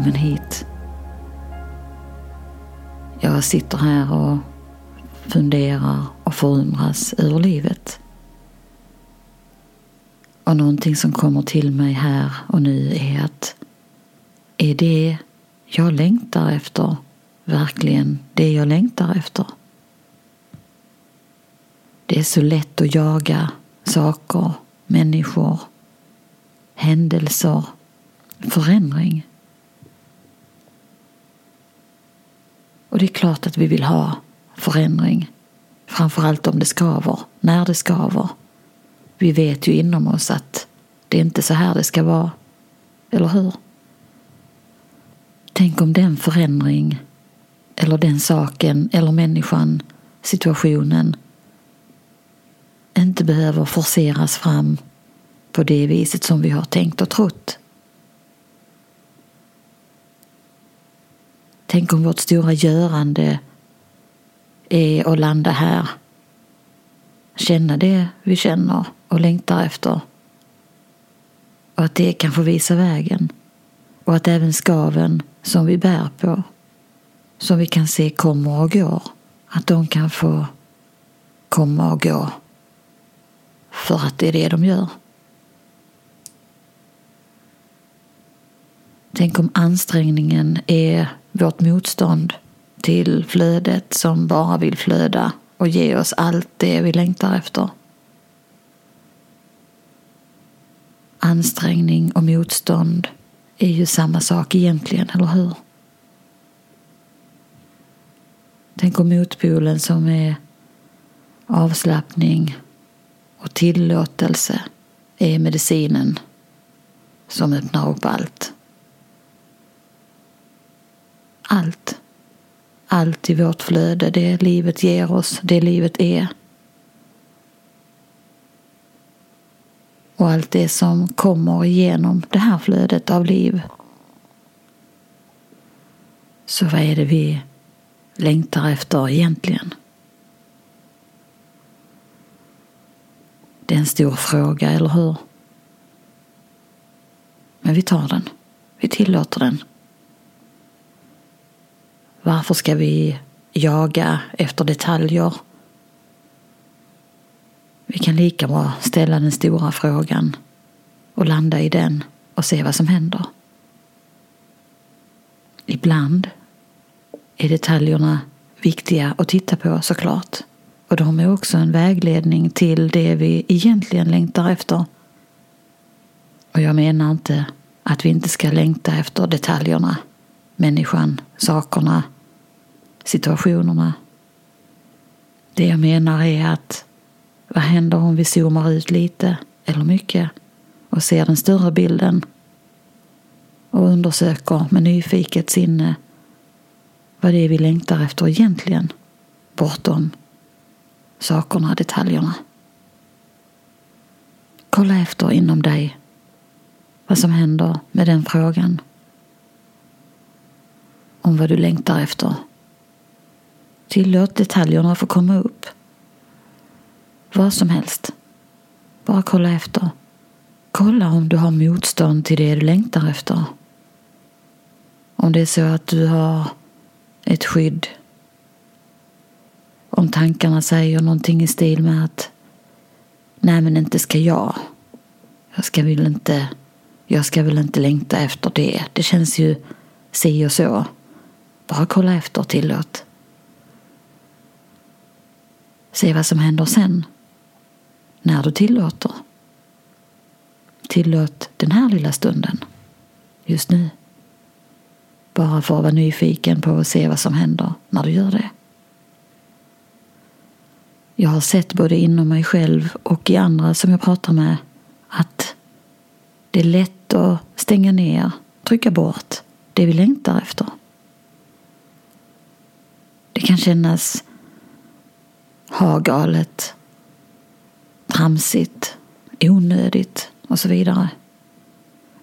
välkommen hit. Jag sitter här och funderar och förundras över livet. Och någonting som kommer till mig här och nu är att är det jag längtar efter verkligen det jag längtar efter? Det är så lätt att jaga saker, människor, händelser, förändring. Och det är klart att vi vill ha förändring. Framförallt om det skaver, när det skaver. Vi vet ju inom oss att det är inte så här det ska vara. Eller hur? Tänk om den förändring, eller den saken, eller människan, situationen inte behöver forceras fram på det viset som vi har tänkt och trott. Tänk om vårt stora görande är att landa här. Känna det vi känner och längtar efter. Och att det kan få visa vägen. Och att även skaven som vi bär på, som vi kan se kommer och går, att de kan få komma och gå. För att det är det de gör. Tänk om ansträngningen är vårt motstånd till flödet som bara vill flöda och ge oss allt det vi längtar efter. Ansträngning och motstånd är ju samma sak egentligen, eller hur? Tänk om motpolen som är avslappning och tillåtelse är medicinen som öppnar upp allt. Allt. Allt i vårt flöde, det livet ger oss, det livet är. Och allt det som kommer igenom det här flödet av liv. Så vad är det vi längtar efter egentligen? Det är en stor fråga, eller hur? Men vi tar den. Vi tillåter den. Varför ska vi jaga efter detaljer? Vi kan lika bra ställa den stora frågan och landa i den och se vad som händer. Ibland är detaljerna viktiga att titta på såklart. Och de är också en vägledning till det vi egentligen längtar efter. Och jag menar inte att vi inte ska längta efter detaljerna, människan, sakerna, situationerna. Det jag menar är att vad händer om vi zoomar ut lite eller mycket och ser den större bilden och undersöker med nyfiket sinne vad det är vi längtar efter egentligen bortom sakerna, detaljerna. Kolla efter inom dig vad som händer med den frågan. Om vad du längtar efter. Tillåt detaljerna få komma upp. Vad som helst. Bara kolla efter. Kolla om du har motstånd till det du längtar efter. Om det är så att du har ett skydd om tankarna säger någonting i stil med att nej men inte ska jag. Jag ska väl inte, jag ska väl inte längta efter det. Det känns ju si och så. Bara kolla efter tillåt. Se vad som händer sen. När du tillåter. Tillåt den här lilla stunden. Just nu. Bara för att vara nyfiken på att se vad som händer när du gör det. Jag har sett både inom mig själv och i andra som jag pratar med att det är lätt att stänga ner, trycka bort det vi längtar efter. Det kan kännas ha-galet, tramsigt, onödigt och så vidare.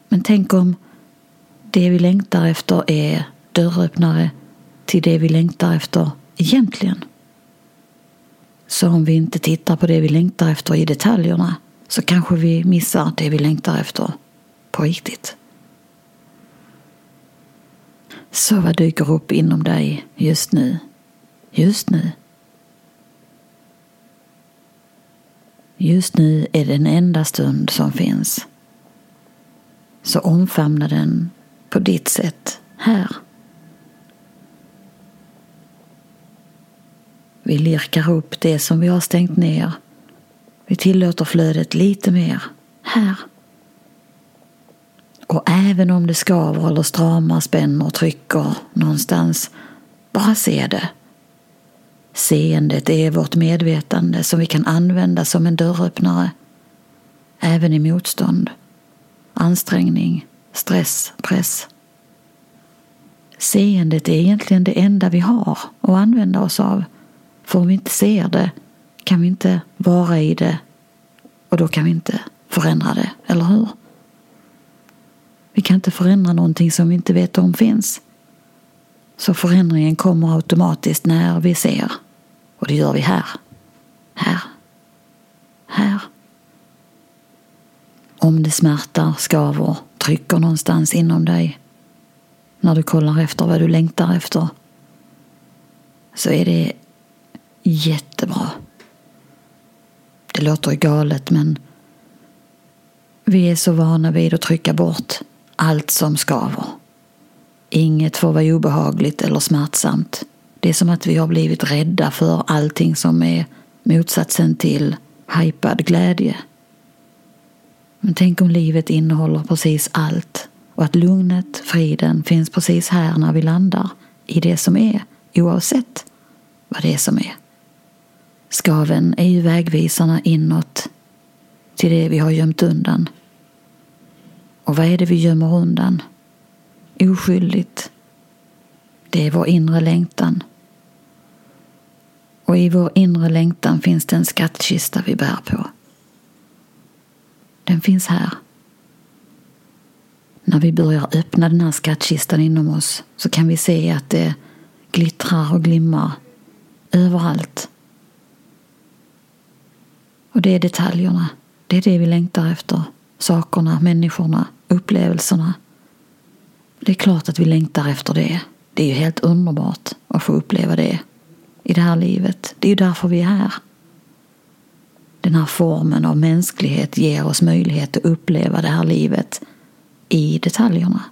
Men tänk om det vi längtar efter är dörröppnare till det vi längtar efter egentligen. Så om vi inte tittar på det vi längtar efter i detaljerna så kanske vi missar det vi längtar efter på riktigt. Så vad dyker upp inom dig just nu? Just nu? Just nu är den enda stund som finns. Så omfamna den på ditt sätt här. Vi lirkar upp det som vi har stängt ner. Vi tillåter flödet lite mer här. Och även om det skaver eller stramar, spänner, och trycker någonstans, bara se det. Seendet är vårt medvetande som vi kan använda som en dörröppnare. Även i motstånd, ansträngning, stress, press. Seendet är egentligen det enda vi har att använda oss av. För om vi inte ser det kan vi inte vara i det och då kan vi inte förändra det, eller hur? Vi kan inte förändra någonting som vi inte vet om finns. Så förändringen kommer automatiskt när vi ser. Och det gör vi här. Här. Här. Om det smärtar, skaver, trycker någonstans inom dig när du kollar efter vad du längtar efter så är det jättebra. Det låter galet men vi är så vana vid att trycka bort allt som skaver. Inget får vara obehagligt eller smärtsamt. Det är som att vi har blivit rädda för allting som är motsatsen till hypad glädje. Men tänk om livet innehåller precis allt och att lugnet, friden finns precis här när vi landar i det som är, oavsett vad det är som är. Skaven är ju vägvisarna inåt till det vi har gömt undan. Och vad är det vi gömmer undan? Oskyldigt. Det är vår inre längtan. Och i vår inre längtan finns det en skattkista vi bär på. Den finns här. När vi börjar öppna den här skattkistan inom oss så kan vi se att det glittrar och glimmar överallt. Och det är detaljerna. Det är det vi längtar efter. Sakerna, människorna, upplevelserna. Det är klart att vi längtar efter det. Det är ju helt underbart att få uppleva det i det här livet. Det är ju därför vi är här. Den här formen av mänsklighet ger oss möjlighet att uppleva det här livet i detaljerna.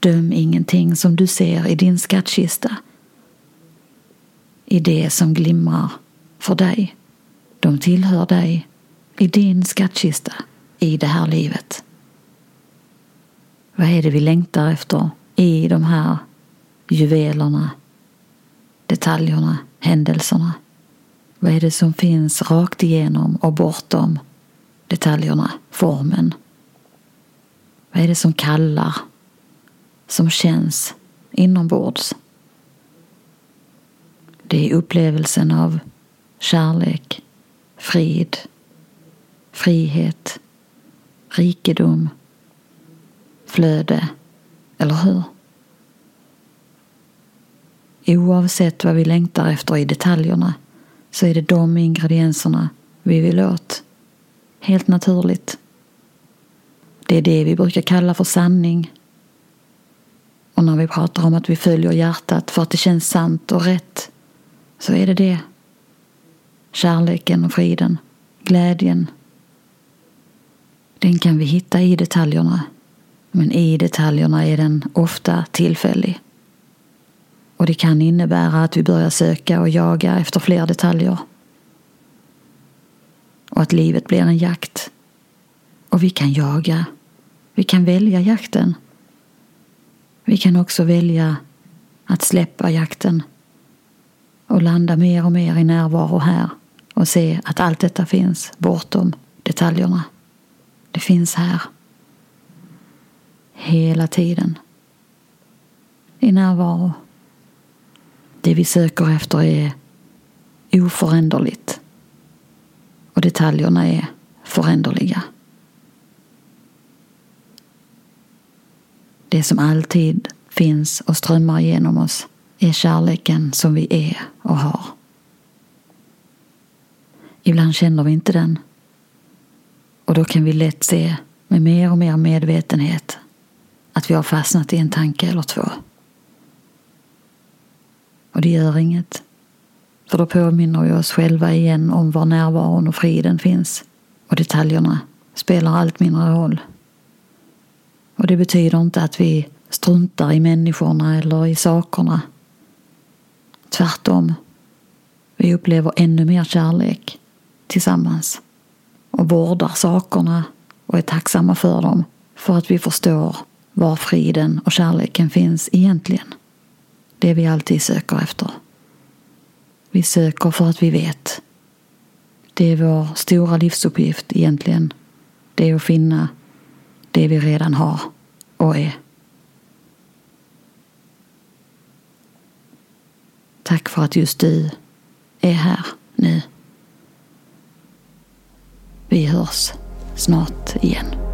Döm ingenting som du ser i din skattkista. I det som glimmar för dig. De tillhör dig i din skattkista i det här livet. Vad är det vi längtar efter i de här juvelerna, detaljerna, händelserna? Vad är det som finns rakt igenom och bortom detaljerna, formen? Vad är det som kallar, som känns inombords? Det är upplevelsen av kärlek, frid, frihet, rikedom, flöde, eller hur? Oavsett vad vi längtar efter i detaljerna så är det de ingredienserna vi vill åt. Helt naturligt. Det är det vi brukar kalla för sanning. Och när vi pratar om att vi följer hjärtat för att det känns sant och rätt så är det det. Kärleken och friden, glädjen. Den kan vi hitta i detaljerna. Men i detaljerna är den ofta tillfällig. Och det kan innebära att vi börjar söka och jaga efter fler detaljer. Och att livet blir en jakt. Och vi kan jaga. Vi kan välja jakten. Vi kan också välja att släppa jakten och landa mer och mer i närvaro här och se att allt detta finns bortom detaljerna. Det finns här. Hela tiden. I närvaro. Det vi söker efter är oföränderligt. Och detaljerna är föränderliga. Det som alltid finns och strömmar genom oss är kärleken som vi är och har. Ibland känner vi inte den. Och då kan vi lätt se med mer och mer medvetenhet att vi har fastnat i en tanke eller två. Och det gör inget. För då påminner vi oss själva igen om var närvaron och friden finns. Och detaljerna spelar allt mindre roll. Och det betyder inte att vi struntar i människorna eller i sakerna. Tvärtom. Vi upplever ännu mer kärlek tillsammans och vårdar sakerna och är tacksamma för dem för att vi förstår var friden och kärleken finns egentligen. Det vi alltid söker efter. Vi söker för att vi vet. Det är vår stora livsuppgift egentligen. Det är att finna det vi redan har och är. Tack för att just du är här nu. Vi hörs snart igen.